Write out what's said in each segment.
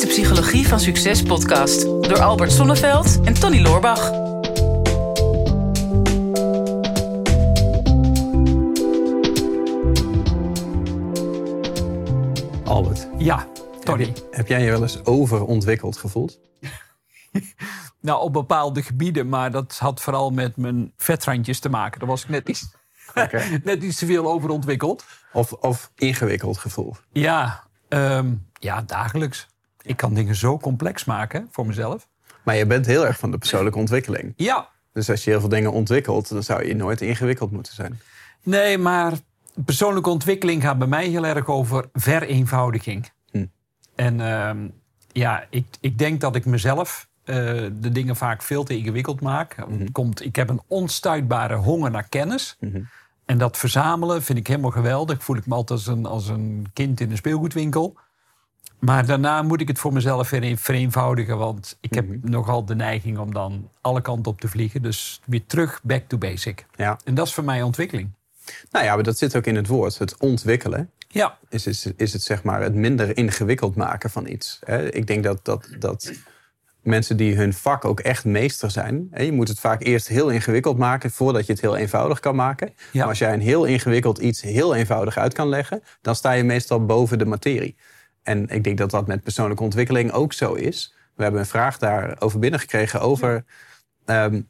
is de Psychologie van Succes podcast door Albert Sonneveld en Tony Loorbach. Albert, Ja, Tony. heb jij je wel eens overontwikkeld gevoeld? Nou, op bepaalde gebieden, maar dat had vooral met mijn vetrandjes te maken. Daar was ik net iets, net iets te veel overontwikkeld. Of, of ingewikkeld gevoel? Ja, ehm, ja, dagelijks. Ik kan dingen zo complex maken voor mezelf. Maar je bent heel erg van de persoonlijke ontwikkeling. Ja, Dus als je heel veel dingen ontwikkelt, dan zou je nooit ingewikkeld moeten zijn. nee, maar persoonlijke ontwikkeling gaat bij mij heel erg over vereenvoudiging. Hm. En ehm, ja, ik, ik denk dat ik mezelf eh, de dingen vaak veel te ingewikkeld maak. Komt, ik heb een onstuitbare honger naar kennis. Mhm. En dat verzamelen vind ik helemaal geweldig. Voel ik me altijd als een, als een kind in een speelgoedwinkel. Maar daarna moet ik het voor mezelf weer vereenvoudigen. Want ik heb nogal de neiging om dan alle kanten op te vliegen. Dus weer terug back to basic. Ja. En dat is voor mij ontwikkeling. Nou ja, maar dat zit ook in het woord. Het ontwikkelen Ja, is, is, is het zeg maar het minder ingewikkeld maken van iets. Hè? Ik denk dat, dat, dat mensen die hun vak ook echt meester zijn. Hè? Je moet het vaak eerst heel ingewikkeld maken voordat je het heel eenvoudig kan maken. Ja. Maar als jij een heel ingewikkeld iets heel eenvoudig uit kan leggen, dan sta je meestal boven de materie. En ik denk dat dat met persoonlijke ontwikkeling ook zo is. We hebben een vraag daarover binnengekregen over... ehm,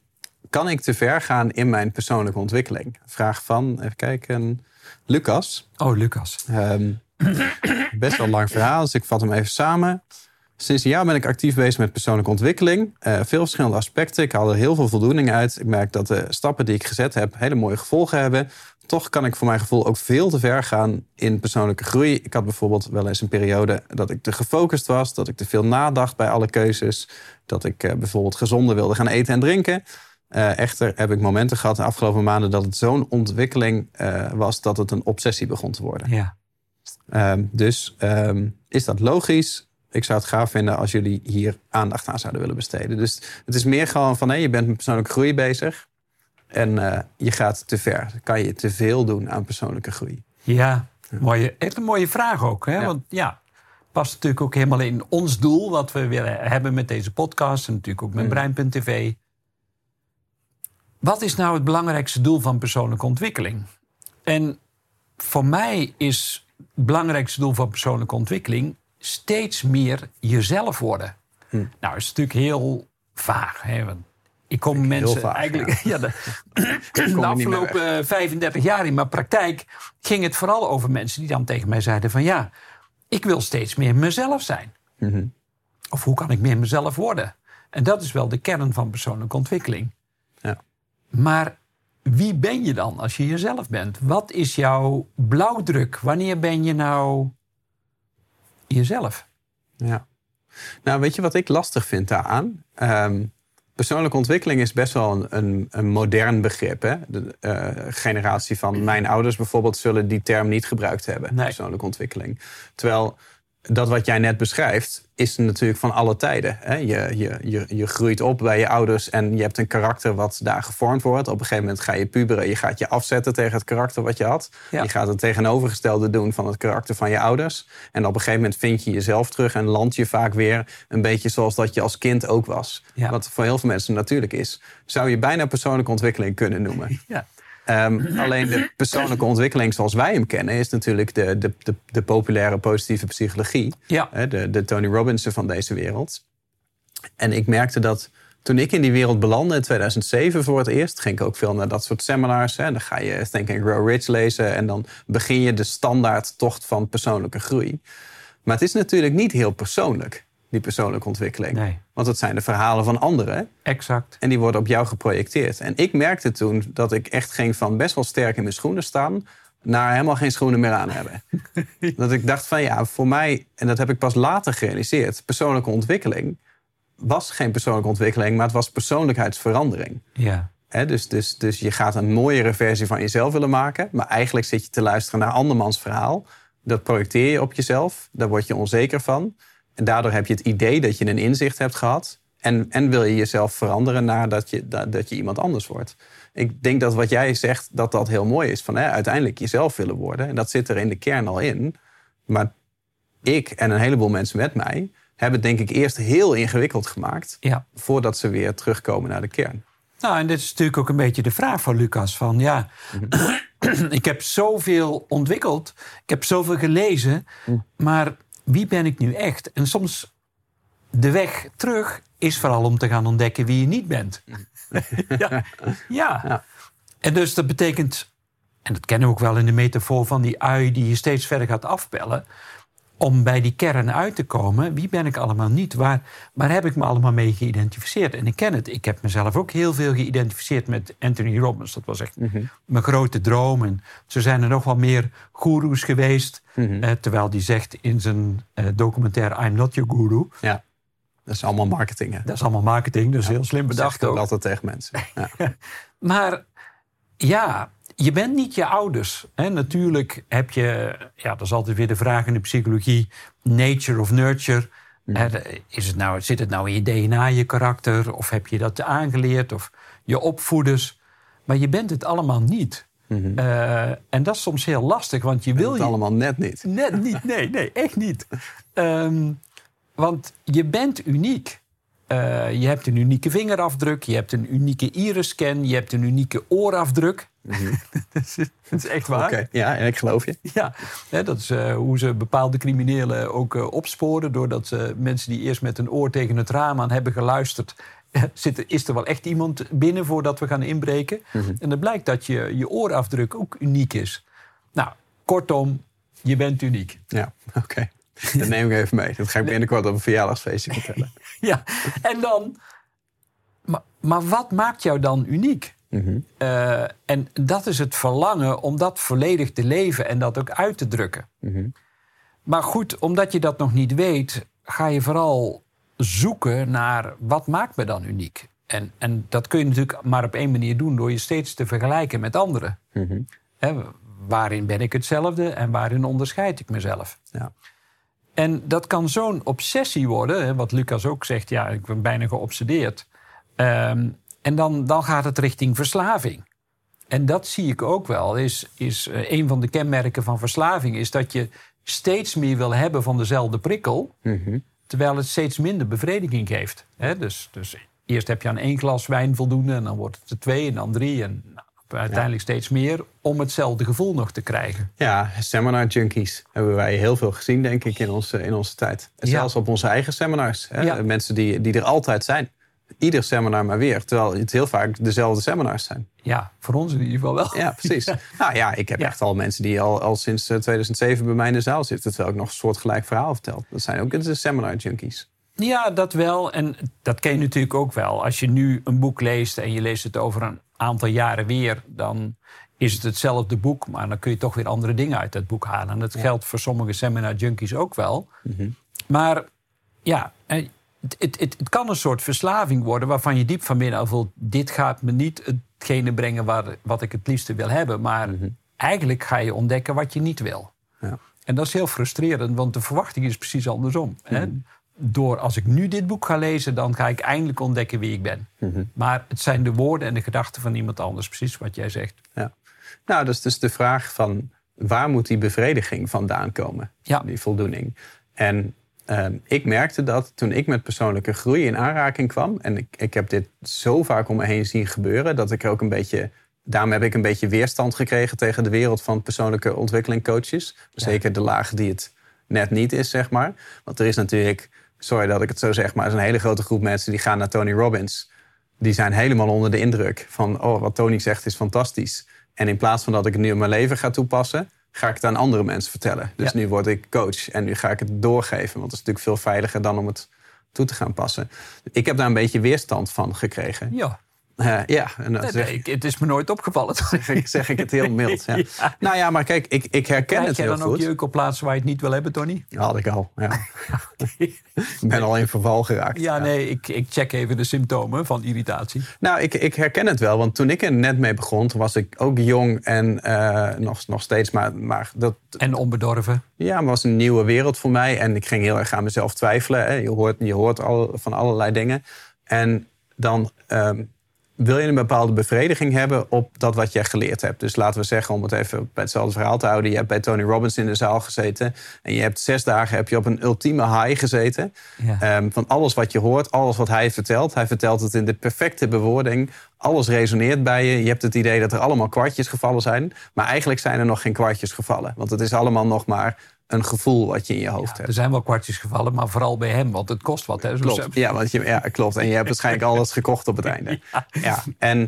kan ik te ver gaan in mijn persoonlijke ontwikkeling? Vraag van, even kijken, Lucas. oh Lucas. Ehm, best wel een lang verhaal, dus ik vat hem even samen. Sinds een jaar ben ik actief bezig met persoonlijke ontwikkeling. Eh, veel verschillende aspecten. Ik haal er heel veel voldoening uit. Ik merk dat de stappen die ik gezet heb hele mooie gevolgen hebben. Toch kan ik voor mijn gevoel ook veel te ver gaan in persoonlijke groei. Ik had bijvoorbeeld wel eens een periode dat ik te gefocust was. Dat ik te veel nadacht bij alle keuzes. Dat ik eh, bijvoorbeeld gezonder wilde gaan eten en drinken. Eh, echter heb ik momenten gehad de afgelopen maanden dat het zo'n ontwikkeling eh, was dat het een obsessie begon te worden. Ja. Ehm, dus ehm, is dat logisch? Ik zou het gaaf vinden als jullie hier aandacht aan zouden willen besteden. Dus het is meer gewoon van hé, je bent met persoonlijke groei bezig. En eh, je gaat te ver. Kan je te veel doen aan persoonlijke groei? Ja, mooie, echt een mooie vraag ook. Hè? Ja. Want ja, past natuurlijk ook helemaal in ons doel... wat we willen hebben met deze podcast... en natuurlijk ook met Brein.tv. Wat is nou het belangrijkste doel van persoonlijke ontwikkeling? En voor mij is het belangrijkste doel van persoonlijke ontwikkeling... steeds meer jezelf worden. Nou, is natuurlijk heel vaag. Hè? Want ik kom mensen eigenlijk... Ja. de, afgelopen eh, 35 jaar in mijn praktijk ging het vooral over mensen die dan tegen mij zeiden van ja, ik wil steeds meer mezelf zijn. Mhm. Of hoe kan ik meer mezelf worden? En dat is wel de kern van persoonlijke ontwikkeling. Ja. Maar wie ben je dan als je jezelf bent? Wat is jouw blauwdruk? Wanneer ben je nou jezelf? Ja. Nou, weet je wat ik lastig vind daaraan? Ehm, persoonlijke ontwikkeling is best wel een, een, een modern begrip. Hè? De eh, generatie van mijn ouders bijvoorbeeld zullen die term niet gebruikt hebben. Nee. Persoonlijke ontwikkeling. Terwijl dat wat jij net beschrijft, is natuurlijk van alle tijden. Hè? Je, je, je, je groeit op bij je ouders en je hebt een karakter wat daar gevormd wordt. Op een gegeven moment ga je puberen. Je gaat je afzetten tegen het karakter wat je had. Ja. Je gaat het tegenovergestelde doen van het karakter van je ouders. En op een gegeven moment vind je jezelf terug en land je vaak weer een beetje zoals dat je als kind ook was. Ja. Wat voor heel veel mensen natuurlijk is. Zou je bijna persoonlijke ontwikkeling kunnen noemen. Ja. Ehm, alleen de persoonlijke ontwikkeling zoals wij hem kennen, is natuurlijk de, de, de, de populaire positieve psychologie. Ja. De, de Tony Robbinson van deze wereld. En ik merkte dat toen ik in die wereld belandde in 2007 voor het eerst, ging ik ook veel naar dat soort seminars. Hè. Dan ga je Think and Grow Rich lezen en dan begin je de standaard tocht van persoonlijke groei. Maar het is natuurlijk niet heel persoonlijk, die persoonlijke ontwikkeling. Nee. Want het zijn de verhalen van anderen. Exact. En die worden op jou geprojecteerd. En ik merkte toen dat ik echt ging van best wel sterk in mijn schoenen staan... naar helemaal geen schoenen meer aan hebben. dat ik dacht van ja, voor mij... en dat heb ik pas later gerealiseerd... persoonlijke ontwikkeling was geen persoonlijke ontwikkeling... maar het was persoonlijkheidsverandering. Ja. Dus, dus, dus je gaat een mooiere versie van jezelf willen maken... maar eigenlijk zit je te luisteren naar andermans verhaal. Dat projecteer je op jezelf. Daar word je onzeker van. En daardoor heb je het idee dat je een inzicht hebt gehad... En, en wil je jezelf veranderen nadat je, dat, dat je iemand anders wordt. Ik denk dat wat jij zegt, dat dat heel mooi is. Van hè, uiteindelijk jezelf willen worden. En dat zit er in de kern al in. Maar ik en een heleboel mensen met mij... hebben het denk ik eerst heel ingewikkeld gemaakt... Ja. voordat ze weer terugkomen naar de kern. Nou, en dit is natuurlijk ook een beetje de vraag van Lucas. Van ja, ik heb zoveel ontwikkeld, ik heb zoveel gelezen, maar wie ben ik nu echt? En soms de weg terug is vooral om te gaan ontdekken wie je niet bent. ja. Ja. En dus dat betekent, en dat kennen we ook wel in de metafoor van die ui die je steeds verder gaat afpellen. Om bij die kern uit te komen, wie ben ik allemaal niet? Waar, waar heb ik me allemaal mee geïdentificeerd? En ik ken het. Ik heb mezelf ook heel veel geïdentificeerd met Anthony Robbins. Dat was echt mijn grote droom. En zo zijn er nog wel meer goeroes geweest. eh, terwijl die zegt in zijn eh, documentaire I'm Not Your Guru. Ja, dat is allemaal marketing. Hè? Dat is allemaal marketing, dus heel slim Dat bedacht ik ook ook. altijd tegen mensen. Ja. Maar ja, je bent niet je ouders. Hè? Natuurlijk heb je, ja, dat is altijd weer de vraag in de psychologie, nature of nurture. Hè, de- Is het nou, zit het nou in je DNA, je karakter? Of heb je dat aangeleerd? Of je opvoeders? Maar je bent het allemaal niet. Eh, en dat is soms heel lastig, want je wil Het je... allemaal net niet. Net niet, nee, nee, echt niet. Ehm, want je bent uniek. Eh, je hebt een unieke vingerafdruk, je hebt een unieke iris-scan, je hebt een unieke oorafdruk. dat, is, dat is echt waar. Ja, en ik geloof je. Ja, hè, dat is eh, hoe ze bepaalde criminelen ook eh, opsporen. Doordat ze mensen die eerst met een oor tegen het raam aan hebben geluisterd. Zit er, is er wel echt iemand binnen voordat we gaan inbreken? En dan blijkt dat je, je oorafdruk ook uniek is. Nou, kortom, je bent uniek. Ja, oké. Dat neem ik even mee. Dat ga ik binnenkort op een verjaardagsfeestje vertellen. Ja, en dan. Maar, maar wat maakt jou dan uniek? Eh, en dat is het verlangen om dat volledig te leven en dat ook uit te drukken. Maar goed, omdat je dat nog niet weet, ga je vooral zoeken naar wat maakt me dan uniek. En, en dat kun je natuurlijk maar op één manier doen door je steeds te vergelijken met anderen. Hè, waarin ben ik hetzelfde en waarin onderscheid ik mezelf? Ja. En dat kan zo'n obsessie worden, wat Lucas ook zegt, ja, ik ben bijna geobsedeerd. Ehm, en dan, dan gaat het richting verslaving. En dat zie ik ook wel. Is, is eh, een van de kenmerken van verslaving is dat je steeds meer wil hebben van dezelfde prikkel, terwijl het steeds minder bevrediging geeft. Dus, dus eerst heb je aan één glas wijn voldoende, en dan wordt het er twee en dan drie en nou, uiteindelijk steeds meer om hetzelfde gevoel nog te krijgen. Ja, seminar junkies hebben wij heel veel gezien, denk ik, in onze, in onze tijd. En Ja. Zelfs op onze eigen seminars. Hè? Ja. Mensen die, die er altijd zijn. Ieder seminar maar weer. Terwijl het heel vaak dezelfde seminars zijn. Ja, voor ons in ieder geval wel. Ja, precies. Nou ja, ik heb Ja. echt al mensen die al, al sinds eh, 2007 bij mij in de zaal zitten. Terwijl ik nog een soortgelijk verhaal vertel. Dat zijn ook de seminar junkies. Ja, dat wel. En dat ken je natuurlijk ook wel. Als je nu een boek leest en je leest het over een aantal jaren weer, dan is het hetzelfde boek, maar dan kun je toch weer andere dingen uit dat boek halen. En dat geldt voor sommige seminar junkies ook wel. Maar ja, eh, het, het, het, het kan een soort verslaving worden waarvan je diep van binnen al voelt: dit gaat me niet hetgene brengen waar, wat ik het liefste wil hebben. Maar eigenlijk ga je ontdekken wat je niet wil. Ja. En dat is heel frustrerend, want de verwachting is precies andersom. Hè? Door als ik nu dit boek ga lezen, dan ga ik eindelijk ontdekken wie ik ben. Maar het zijn de woorden en de gedachten van iemand anders, precies wat jij zegt. Ja. Nou, dat is dus de vraag van waar moet die bevrediging vandaan komen? Ja. Die voldoening. En ehm, ik merkte dat toen ik met persoonlijke groei in aanraking kwam. En ik, ik heb dit zo vaak om me heen zien gebeuren. Dat ik er ook een beetje. Daarom heb ik een beetje weerstand gekregen tegen de wereld van persoonlijke ontwikkeling coaches. Zeker de laag die het net niet is, zeg maar. Want er is natuurlijk, sorry dat ik het zo zeg, maar er is een hele grote groep mensen die gaan naar Tony Robbins die zijn helemaal onder de indruk van... oh, wat Tony zegt is fantastisch. En in plaats van dat ik het nu in mijn leven ga toepassen... ga ik het aan andere mensen vertellen. Dus Ja. nu word ik coach en nu ga ik het doorgeven. Want dat is natuurlijk veel veiliger dan om het toe te gaan passen. Ik heb daar een beetje weerstand van gekregen. Ja, Eh, ja, en dan nee, zeg, nee, ik- het is me nooit opgevallen. zeg ik, zeg ik het heel mild. Ja. Ja. Nou ja, maar kijk, ik, ik herken Krijg het jij heel dan ook goed. jeuk op plaatsen waar je het niet wil hebben, Tony? Had ik al, ja. ik ben al in verval geraakt. Ja, nee, ik, ik check even de symptomen van irritatie. Nou, ik, ik herken het wel. Want toen ik er net mee begon, toen was ik ook jong en eh, nog, nog steeds. Maar, maar dat En onbedorven. ja, was een nieuwe wereld voor mij. En ik ging heel erg aan mezelf twijfelen. Hè. Je hoort, je hoort al, van allerlei dingen. En dan, ehm, wil je een bepaalde bevrediging hebben op dat wat jij geleerd hebt. Dus laten we zeggen, om het even bij hetzelfde verhaal te houden. Je hebt bij Tony Robbins in de zaal gezeten. En je hebt zes dagen heb je op een ultieme high gezeten. Ja. Ehm, van alles wat je hoort, alles wat hij vertelt. Hij vertelt het in de perfecte bewoording. Alles resoneert bij je. Je hebt het idee dat er allemaal kwartjes gevallen zijn. Maar eigenlijk zijn er nog geen kwartjes gevallen. Want het is allemaal nog maar een gevoel wat je in je hoofd hebt. Er zijn wel kwartjes gevallen, maar vooral bij hem, want het kost wat. Hè? Klopt, ja, want je, ja, klopt. En je hebt waarschijnlijk alles gekocht op het einde. Ja. En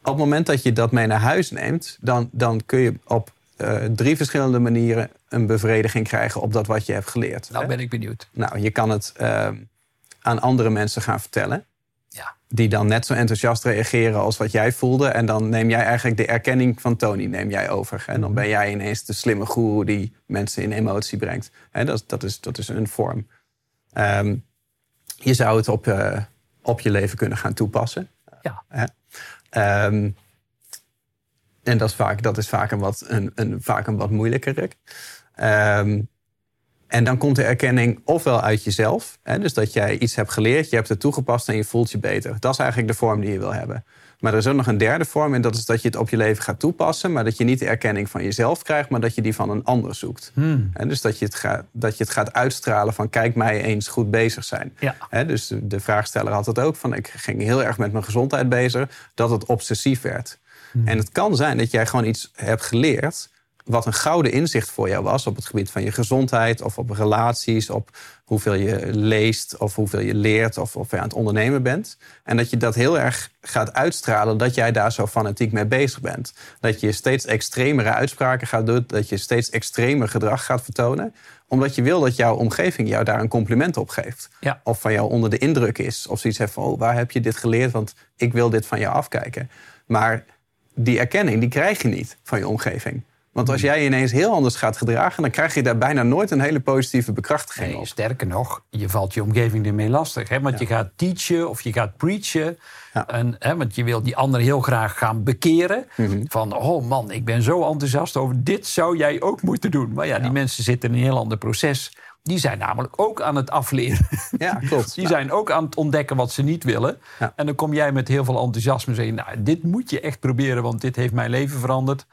op het moment dat je dat mee naar huis neemt, dan, dan kun je op eh, drie verschillende manieren een bevrediging krijgen op dat wat je hebt geleerd. Nou hè? ben ik benieuwd. Nou, je kan het ehm, aan andere mensen gaan vertellen. Die dan net zo enthousiast reageren als wat jij voelde. En dan neem jij eigenlijk de erkenning van Tony neem jij over. En dan ben jij ineens de slimme goeroe die mensen in emotie brengt. Dat, dat, is, dat is een vorm. Ehm, je zou het op, eh, op je leven kunnen gaan toepassen. Ja. Ehm, en dat is vaak, dat is vaak, een, wat, een, een, vaak een wat moeilijker. En dan komt de erkenning ofwel uit jezelf. Hè, dus dat jij iets hebt geleerd, je hebt het toegepast en je voelt je beter. Dat is eigenlijk de vorm die je wil hebben. Maar er is ook nog een derde vorm en dat is dat je het op je leven gaat toepassen. Maar dat je niet de erkenning van jezelf krijgt, maar dat je die van een ander zoekt. Hmm. Dus dat je, het gaat, dat je het gaat uitstralen van kijk mij eens goed bezig zijn. Ja. Dus de, de vraagsteller had het ook van ik ging heel erg met mijn gezondheid bezig. Dat het obsessief werd. En het kan zijn dat jij gewoon iets hebt geleerd wat een gouden inzicht voor jou was op het gebied van je gezondheid of op relaties, op hoeveel je leest of hoeveel je leert of of je aan het ondernemen bent. En dat je dat heel erg gaat uitstralen dat jij daar zo fanatiek mee bezig bent. Dat je steeds extremere uitspraken gaat doen, dat je steeds extremer gedrag gaat vertonen, omdat je wil dat jouw omgeving jou daar een compliment op geeft. Ja. Of van jou onder de indruk is. Of zoiets heeft van, oh, waar heb je dit geleerd? Want ik wil dit van jou afkijken. Maar die erkenning, die krijg je niet van je omgeving. Want als jij je ineens heel anders gaat gedragen... dan krijg je daar bijna nooit een hele positieve bekrachtiging Nee, op. sterker nog, je valt je omgeving ermee lastig. Hè? Want je gaat teachen of je gaat preachen. Ja. En, hè, want je wil die ander heel graag gaan bekeren. Mhm. Van, oh man, ik ben zo enthousiast over dit zou jij ook moeten doen. Maar ja, die mensen zitten in een heel ander proces. Die zijn namelijk ook aan het afleren. Ja, klopt. Die zijn ook aan het ontdekken wat ze niet willen. En dan kom jij met heel veel enthousiasme en zeg je... nou, dit moet je echt proberen, want dit heeft mijn leven veranderd.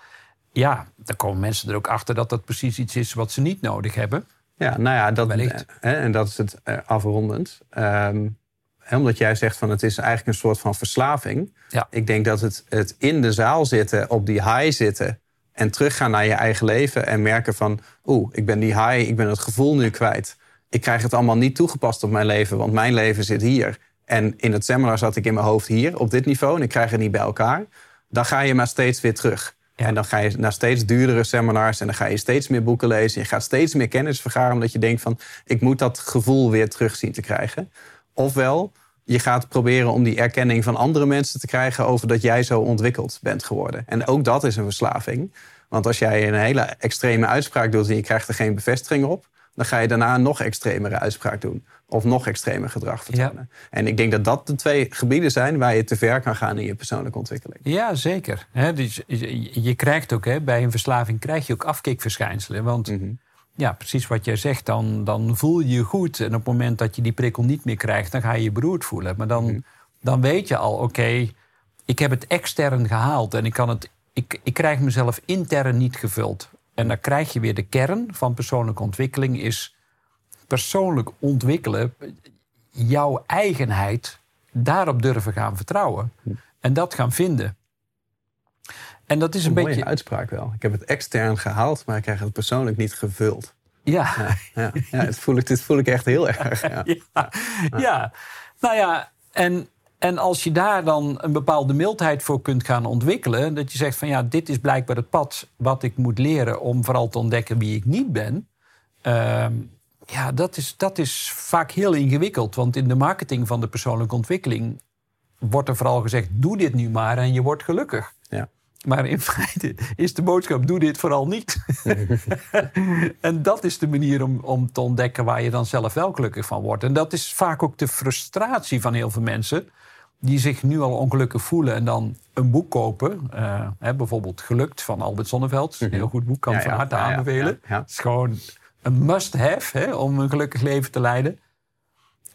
Ja, dan komen mensen er ook achter dat dat precies iets is wat ze niet nodig hebben. Ja, nou ja, dat, Wellicht. hè, en dat is het eh, afrondend. Hè, omdat jij zegt van het is eigenlijk een soort van verslaving. Ja. Ik denk dat het, het in de zaal zitten, op die high zitten... en teruggaan naar je eigen leven en merken van... oeh, ik ben die high, ik ben het gevoel nu kwijt. Ik krijg het allemaal niet toegepast op mijn leven, want mijn leven zit hier. En in het seminar zat ik in mijn hoofd hier, op dit niveau... en ik krijg het niet bij elkaar. Dan ga je maar steeds weer terug. En dan ga je naar steeds duurdere seminars en dan ga je steeds meer boeken lezen. Je gaat steeds meer kennis vergaren omdat je denkt van... ik moet dat gevoel weer terug zien te krijgen. Ofwel, je gaat proberen om die erkenning van andere mensen te krijgen... over dat jij zo ontwikkeld bent geworden. En ook dat is een verslaving. Want als jij een hele extreme uitspraak doet en je krijgt er geen bevestiging op... dan ga je daarna een nog extremere uitspraak doen. Of nog extremer gedrag vertonen. En ik denk dat dat de twee gebieden zijn waar je te ver kan gaan in je persoonlijke ontwikkeling. Ja, zeker. Dus je, krijgt ook, hè, bij een verslaving krijg je ook afkikverschijnselen. Want Mhm. ja, precies wat jij zegt, dan, dan voel je je goed. En op het moment dat je die prikkel niet meer krijgt, dan ga je je beroerd voelen. Maar dan, dan weet je al, oké, ik heb het extern gehaald en ik, kan het, ik, ik krijg mezelf intern niet gevuld. En dan krijg je weer de kern van persoonlijke ontwikkeling is persoonlijk ontwikkelen, jouw eigenheid, daarop durven gaan vertrouwen. En dat gaan vinden. En dat is een, Een mooie beetje. uitspraak wel. Ik heb het extern gehaald, maar ik krijg het persoonlijk niet gevuld. Ja, Ja, ja, ja dit, voel ik, dit voel ik echt heel erg. Ja. ja, ja. Nou ja, en, en als je daar dan een bepaalde mildheid voor kunt gaan ontwikkelen, dat je zegt van ja, dit is blijkbaar het pad wat ik moet leren om vooral te ontdekken wie ik niet ben. Ehm, ja, dat is, dat is vaak heel ingewikkeld, want in de marketing van de persoonlijke ontwikkeling wordt er vooral gezegd: doe dit nu maar en je wordt gelukkig. Ja. Maar in feite is de boodschap: doe dit vooral niet. en dat is de manier om, om te ontdekken waar je dan zelf wel gelukkig van wordt. En dat is vaak ook de frustratie van heel veel mensen. Die zich nu al ongelukkig voelen en dan een boek kopen. Eh, hè, bijvoorbeeld Gelukt van Albert Sonneveld. Een heel goed boek, kan Ja, van harte ja, aanbevelen. ja. Het is gewoon een must-have om een gelukkig leven te leiden.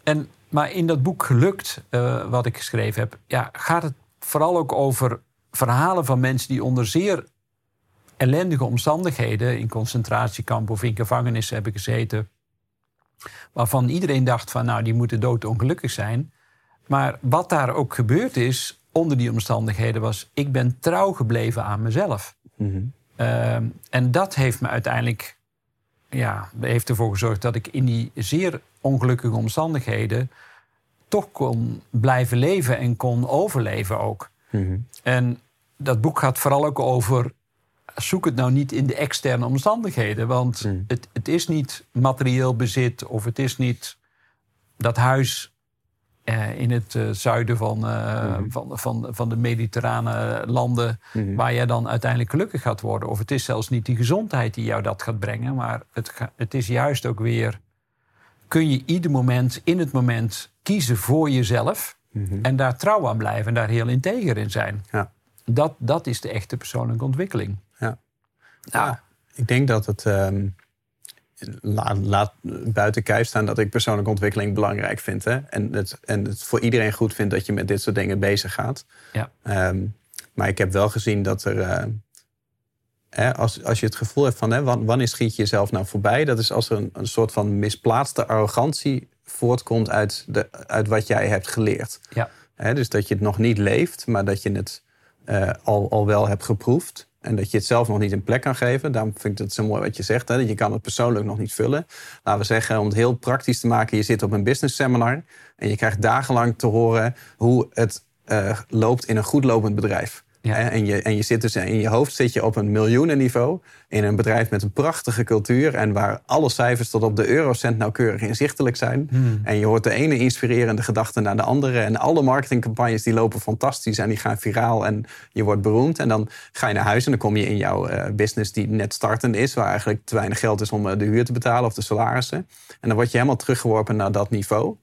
En, maar in dat boek Gelukt, eh, wat ik geschreven heb, ja, gaat het vooral ook over verhalen van mensen die onder zeer ellendige omstandigheden in concentratiekampen of in gevangenissen hebben gezeten. Waarvan iedereen dacht van nou die moeten doodongelukkig zijn. Maar wat daar ook gebeurd is onder die omstandigheden was ik ben trouw gebleven aan mezelf. Ehm, en dat heeft me uiteindelijk ja, heeft ervoor gezorgd dat ik in die zeer ongelukkige omstandigheden toch kon blijven leven en kon overleven ook. En dat boek gaat vooral ook over. Zoek het nou niet in de externe omstandigheden. Want het, het is niet materieel bezit of het is niet dat huis eh, in het eh, zuiden van, eh, van, van, van de mediterrane landen. waar jij dan uiteindelijk gelukkig gaat worden. Of het is zelfs niet die gezondheid die jou dat gaat brengen. Maar het, het is juist ook weer. kun je ieder moment, in het moment, kiezen voor jezelf. En daar trouw aan blijven en daar heel integer in zijn. Ja. Dat, dat is de echte persoonlijke ontwikkeling. Ja. Nou, Ik denk dat het. ehm, laat, laat buiten kijf staan dat ik persoonlijke ontwikkeling belangrijk vind. Hè? En, het, en het voor iedereen goed vind dat je met dit soort dingen bezig gaat. Ja. Ehm, maar ik heb wel gezien dat er. eh, hè, als, als je het gevoel hebt van hè, wan- wanneer schiet je jezelf nou voorbij, dat is als er een, een soort van misplaatste arrogantie voortkomt uit, de, uit wat jij hebt geleerd. ja. Hè, dus dat je het nog niet leeft, maar dat je het eh, al, al wel hebt geproefd. En dat je het zelf nog niet een plek kan geven. Daarom vind ik het zo mooi wat je zegt. Hè? Je kan het persoonlijk nog niet vullen. Laten we zeggen, om het heel praktisch te maken. Je zit op een business seminar. En je krijgt dagenlang te horen hoe het eh, loopt in een goed lopend bedrijf. Ja. En, je, en je zit dus in je hoofd zit je op een miljoenenniveau. In een bedrijf met een prachtige cultuur. En waar alle cijfers tot op de eurocent nauwkeurig inzichtelijk zijn. En je hoort de ene inspirerende gedachte naar de andere. En alle marketingcampagnes die lopen fantastisch. En die gaan viraal. En je wordt beroemd. En dan ga je naar huis. En dan kom je in jouw eh, business die net startend is. Waar eigenlijk te weinig geld is om eh, de huur te betalen of de salarissen. En dan word je helemaal teruggeworpen naar dat niveau.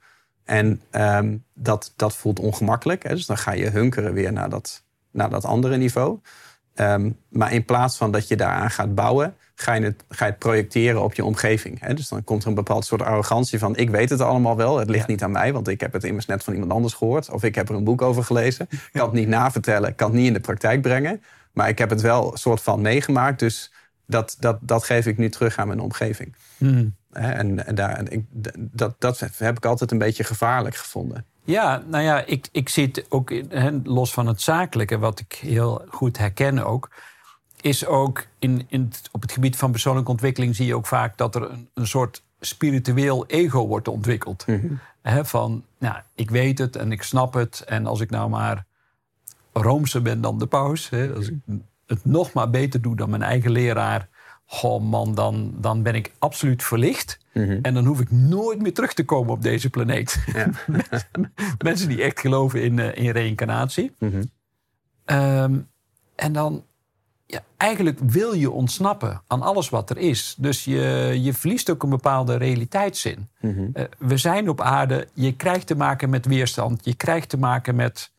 En ehm, dat, dat voelt ongemakkelijk. Hè? Dus dan ga je hunkeren weer naar dat, naar dat andere niveau. Ehm, maar in plaats van dat je daaraan gaat bouwen, ga je het, ga je het projecteren op je omgeving. Hè? Dus dan komt er een bepaald soort arrogantie van: ik weet het allemaal wel, het ligt Ja. niet aan mij, want ik heb het immers net van iemand anders gehoord. Of ik heb er een boek over gelezen. Ik kan het niet navertellen, ik kan het niet in de praktijk brengen. Maar ik heb het wel een soort van meegemaakt. Dus dat, dat, dat geef ik nu terug aan mijn omgeving. Hè, En, en daar, en ik, dat, dat heb ik altijd een beetje gevaarlijk gevonden. Ja, nou ja, ik, ik zie het ook los van het zakelijke, wat ik heel goed herken ook, is ook in, in het- op het gebied van persoonlijke ontwikkeling zie je ook vaak dat er een, een soort spiritueel ego wordt ontwikkeld. Hè, van, nou, ik weet het en ik snap het. En als ik nou maar roomser ben dan de paus, als ik het nog maar beter doe dan mijn eigen leraar, goh man, dan, dan ben ik absoluut verlicht. En dan hoef ik nooit meer terug te komen op deze planeet. Ja. Mensen die echt geloven in, eh, in reïncarnatie. Ehm, en dan, ja, eigenlijk wil je ontsnappen aan alles wat er is. Dus je, je verliest ook een bepaalde realiteitszin. Eh, we zijn op aarde, je krijgt te maken met weerstand. Je krijgt te maken met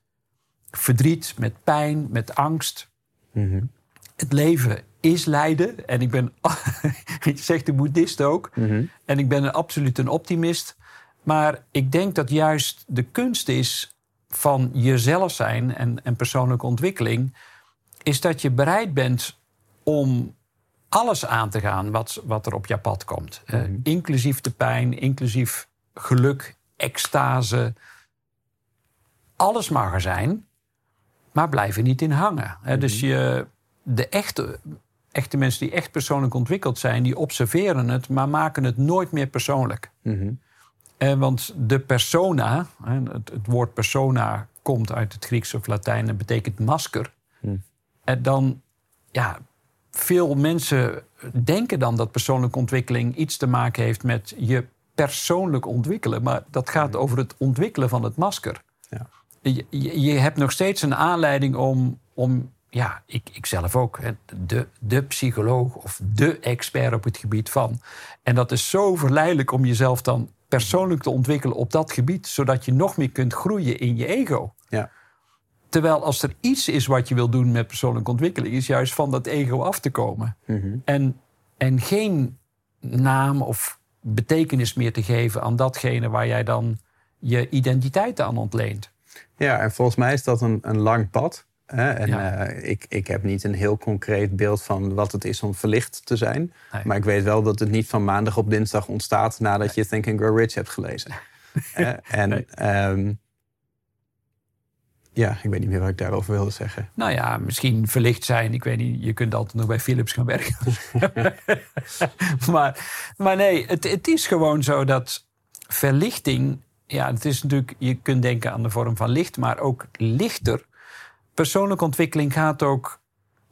verdriet, met pijn, met angst. Het leven is lijden. En ik ben, je zegt de boeddhist ook. En ik ben een, absoluut een optimist. Maar ik denk dat juist de kunst is van jezelf zijn en, en persoonlijke ontwikkeling... is dat je bereid bent om alles aan te gaan wat, wat er op je pad komt. Eh, inclusief de pijn, inclusief geluk, extase. Alles mag er zijn, maar blijf er niet in hangen. Dus je, de echte, echte mensen die echt persoonlijk ontwikkeld zijn... die observeren het, maar maken het nooit meer persoonlijk. Eh, want de persona, het, het woord persona komt uit het Grieks of Latijn en betekent masker. En dan, ja, veel mensen denken dan dat persoonlijke ontwikkeling iets te maken heeft met je persoonlijk ontwikkelen. Maar dat gaat over het ontwikkelen van het masker. Ja. Je, je, je hebt nog steeds een aanleiding om, om ja, ik, ik zelf ook, hè, de, de psycholoog of de expert op het gebied van. En dat is zo verleidelijk om jezelf dan persoonlijk te ontwikkelen op dat gebied, zodat je nog meer kunt groeien in je ego. Ja. Terwijl als er iets is wat je wil doen met persoonlijke ontwikkeling, is juist van dat ego af te komen. En, en geen naam of betekenis meer te geven aan datgene waar jij dan je identiteit aan ontleent. Ja, en volgens mij is dat een, een lang pad. Hè? En Ja. eh, ik, ik heb niet een heel concreet beeld van wat het is om verlicht te zijn. Nee. Maar ik weet wel dat het niet van maandag op dinsdag ontstaat nadat je Think and Grow Rich hebt gelezen. En Nee. ehm, ja, ik weet niet meer wat ik daarover wilde zeggen. Nou ja, misschien verlicht zijn. Ik weet niet, je kunt altijd nog bij Philips gaan werken. maar, maar nee, het, het is gewoon zo dat verlichting... Ja, het is natuurlijk, je kunt denken aan de vorm van licht, maar ook lichter. Persoonlijke ontwikkeling gaat ook...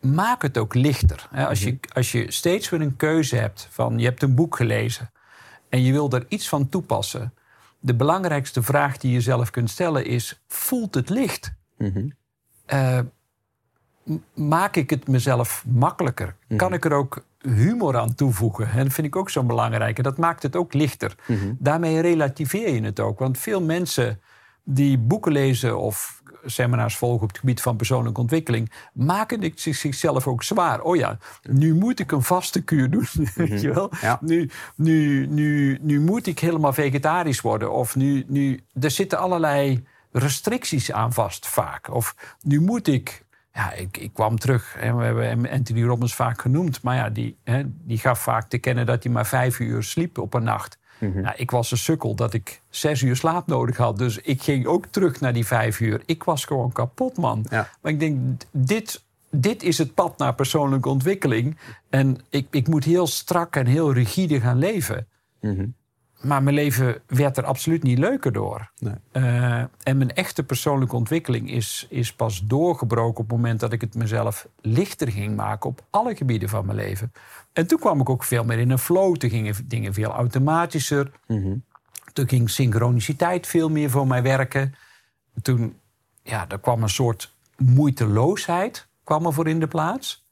Maak het ook lichter. Als je, als je steeds weer een keuze hebt van... je hebt een boek gelezen en je wil er iets van toepassen... de belangrijkste vraag die je zelf kunt stellen is... voelt het licht? Mhm. eh, maak ik het mezelf makkelijker? Kan ik er ook humor aan toevoegen? En dat vind ik ook zo belangrijk. En dat maakt het ook lichter. Daarmee relativeer je het ook. Want veel mensen die boeken lezen of seminars volgen op het gebied van persoonlijke ontwikkeling, maken het zich- zichzelf ook zwaar. Oh ja, nu moet ik een vaste kuur doen. Weet je wel? Ja. Nu, nu, nu, nu moet ik helemaal vegetarisch worden. Of nu, nu, er zitten allerlei restricties aan vast vaak. Of nu moet ik. Ja, ik, ik kwam terug. En we hebben Anthony Robbins vaak genoemd. Maar ja, die, hè, die gaf vaak te kennen dat hij maar vijf uur sliep op een nacht. Nou, ik was een sukkel dat ik zes uur slaap nodig had. Dus ik ging ook terug naar die vijf uur. Ik was gewoon kapot, man. Ja. Maar ik denk, dit, dit is het pad naar persoonlijke ontwikkeling. En ik, ik moet heel strak en heel rigide gaan leven. Mhm. Maar mijn leven werd er absoluut niet leuker door. Nee. Eh, en mijn echte persoonlijke ontwikkeling is, is pas doorgebroken op het moment dat ik het mezelf lichter ging maken op alle gebieden van mijn leven. En toen kwam ik ook veel meer in een flow. Toen gingen dingen veel automatischer. Mhm. Toen ging synchroniciteit veel meer voor mij werken. Toen ja, er kwam een soort moeiteloosheid kwam er voor in de plaats.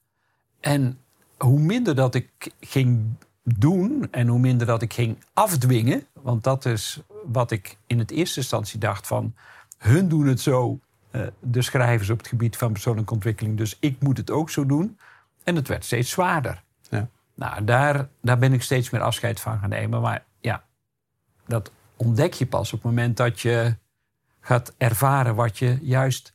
En hoe minder dat ik ging doen en hoe minder dat ik ging afdwingen... want dat is wat ik in het eerste instantie dacht van... hun doen het zo, eh, de schrijvers op het gebied van persoonlijke ontwikkeling... dus ik moet het ook zo doen. En het werd steeds zwaarder. Ja. Nou, daar, daar ben ik steeds meer afscheid van gaan nemen. Maar ja, dat ontdek je pas op het moment dat je gaat ervaren wat je juist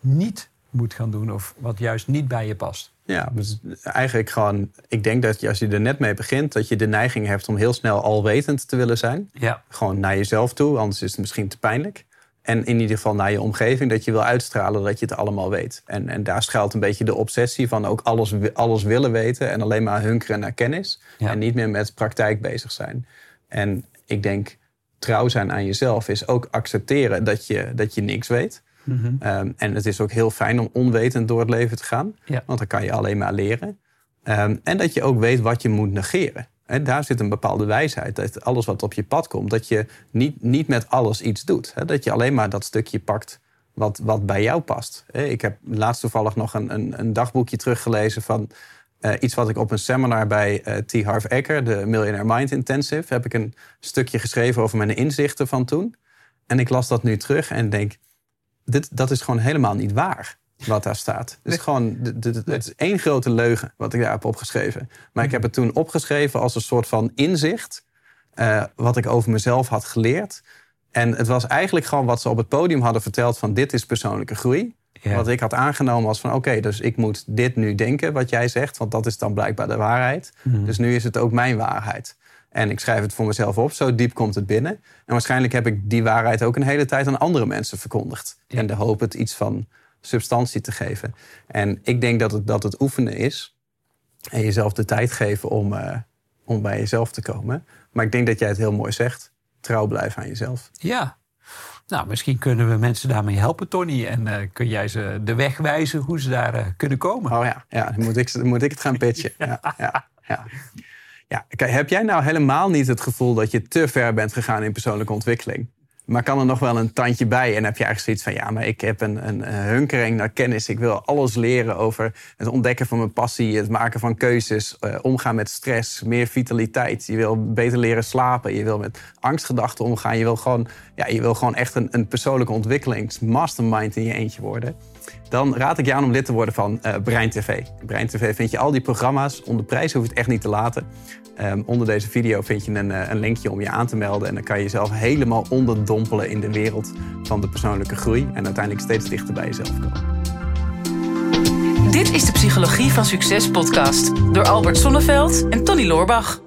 niet moet gaan doen of wat juist niet bij je past. Ja, dus eigenlijk gewoon... Ik denk dat je, als je er net mee begint... dat je de neiging hebt om heel snel alwetend te willen zijn. Ja, Gewoon naar jezelf toe, anders is het misschien te pijnlijk. En in ieder geval naar je omgeving, dat je wil uitstralen dat je het allemaal weet. En, en daar schuilt een beetje de obsessie van ook alles, alles willen weten... en alleen maar hunkeren naar kennis. Ja. En niet meer met praktijk bezig zijn. En ik denk, trouw zijn aan jezelf is ook accepteren dat je, dat je niks weet... Ehm, en het is ook heel fijn om onwetend door het leven te gaan. Ja. Want dan kan je alleen maar leren. Ehm, en dat je ook weet wat je moet negeren. Daar zit een bepaalde wijsheid. Dat alles wat op je pad komt, dat je niet, niet met alles iets doet. Hè, dat je alleen maar dat stukje pakt wat, wat bij jou past. Hè, Ik heb laatst toevallig nog een, een, een dagboekje teruggelezen van eh, iets wat ik op een seminar bij eh, T. Harv Eker, de Millionaire Mind Intensive, heb ik een stukje geschreven over mijn inzichten van toen. En ik las dat nu terug en denk, dit, dat is gewoon helemaal niet waar wat daar staat. Het is gewoon het is één grote leugen wat ik daar heb opgeschreven. Maar ik heb het toen opgeschreven als een soort van inzicht... eh, wat ik over mezelf had geleerd. En het was eigenlijk gewoon wat ze op het podium hadden verteld... van dit is persoonlijke groei. Ja. Wat ik had aangenomen was van... oké, dus ik moet dit nu denken wat jij zegt... want dat is dan blijkbaar de waarheid. Dus nu is het ook mijn waarheid. En ik schrijf het voor mezelf op, zo diep komt het binnen. En waarschijnlijk heb ik die waarheid ook een hele tijd aan andere mensen verkondigd. Ja. In de hoop het iets van substantie te geven. En ik denk dat het, dat het oefenen is. En jezelf de tijd geven om, eh, om bij jezelf te komen. Maar ik denk dat jij het heel mooi zegt. Trouw blijven aan jezelf. ja. Nou, misschien kunnen we mensen daarmee helpen, Tony. En eh, kun jij ze de weg wijzen hoe ze daar eh, kunnen komen. Oh ja, ja dan, moet ik, dan moet ik het gaan pitchen. Ja, ja, ja. Ja, kijk, heb jij nou helemaal niet het gevoel dat je te ver bent gegaan in persoonlijke ontwikkeling? Maar kan er nog wel een tandje bij? En heb je eigenlijk zoiets van, ja, maar ik heb een, een, hunkering naar kennis. Ik wil alles leren over het ontdekken van mijn passie, het maken van keuzes, eh, omgaan met stress, meer vitaliteit. Je wil beter leren slapen, je wil met angstgedachten omgaan. Je wil gewoon, ja, je wil gewoon echt een, een persoonlijke ontwikkelingsmastermind in je eentje worden. Dan raad ik je aan om lid te worden van uh, Brein TV. Brein TV vind je al die programma's. Onder prijs hoef je het echt niet te laten. Um, onder deze video vind je een, een linkje om je aan te melden. En dan kan je jezelf helemaal onderdompelen in de wereld van de persoonlijke groei. En uiteindelijk steeds dichter bij jezelf komen. Dit is de Psychologie van Succes podcast door Albert Sonneveld en Tony Loorbach.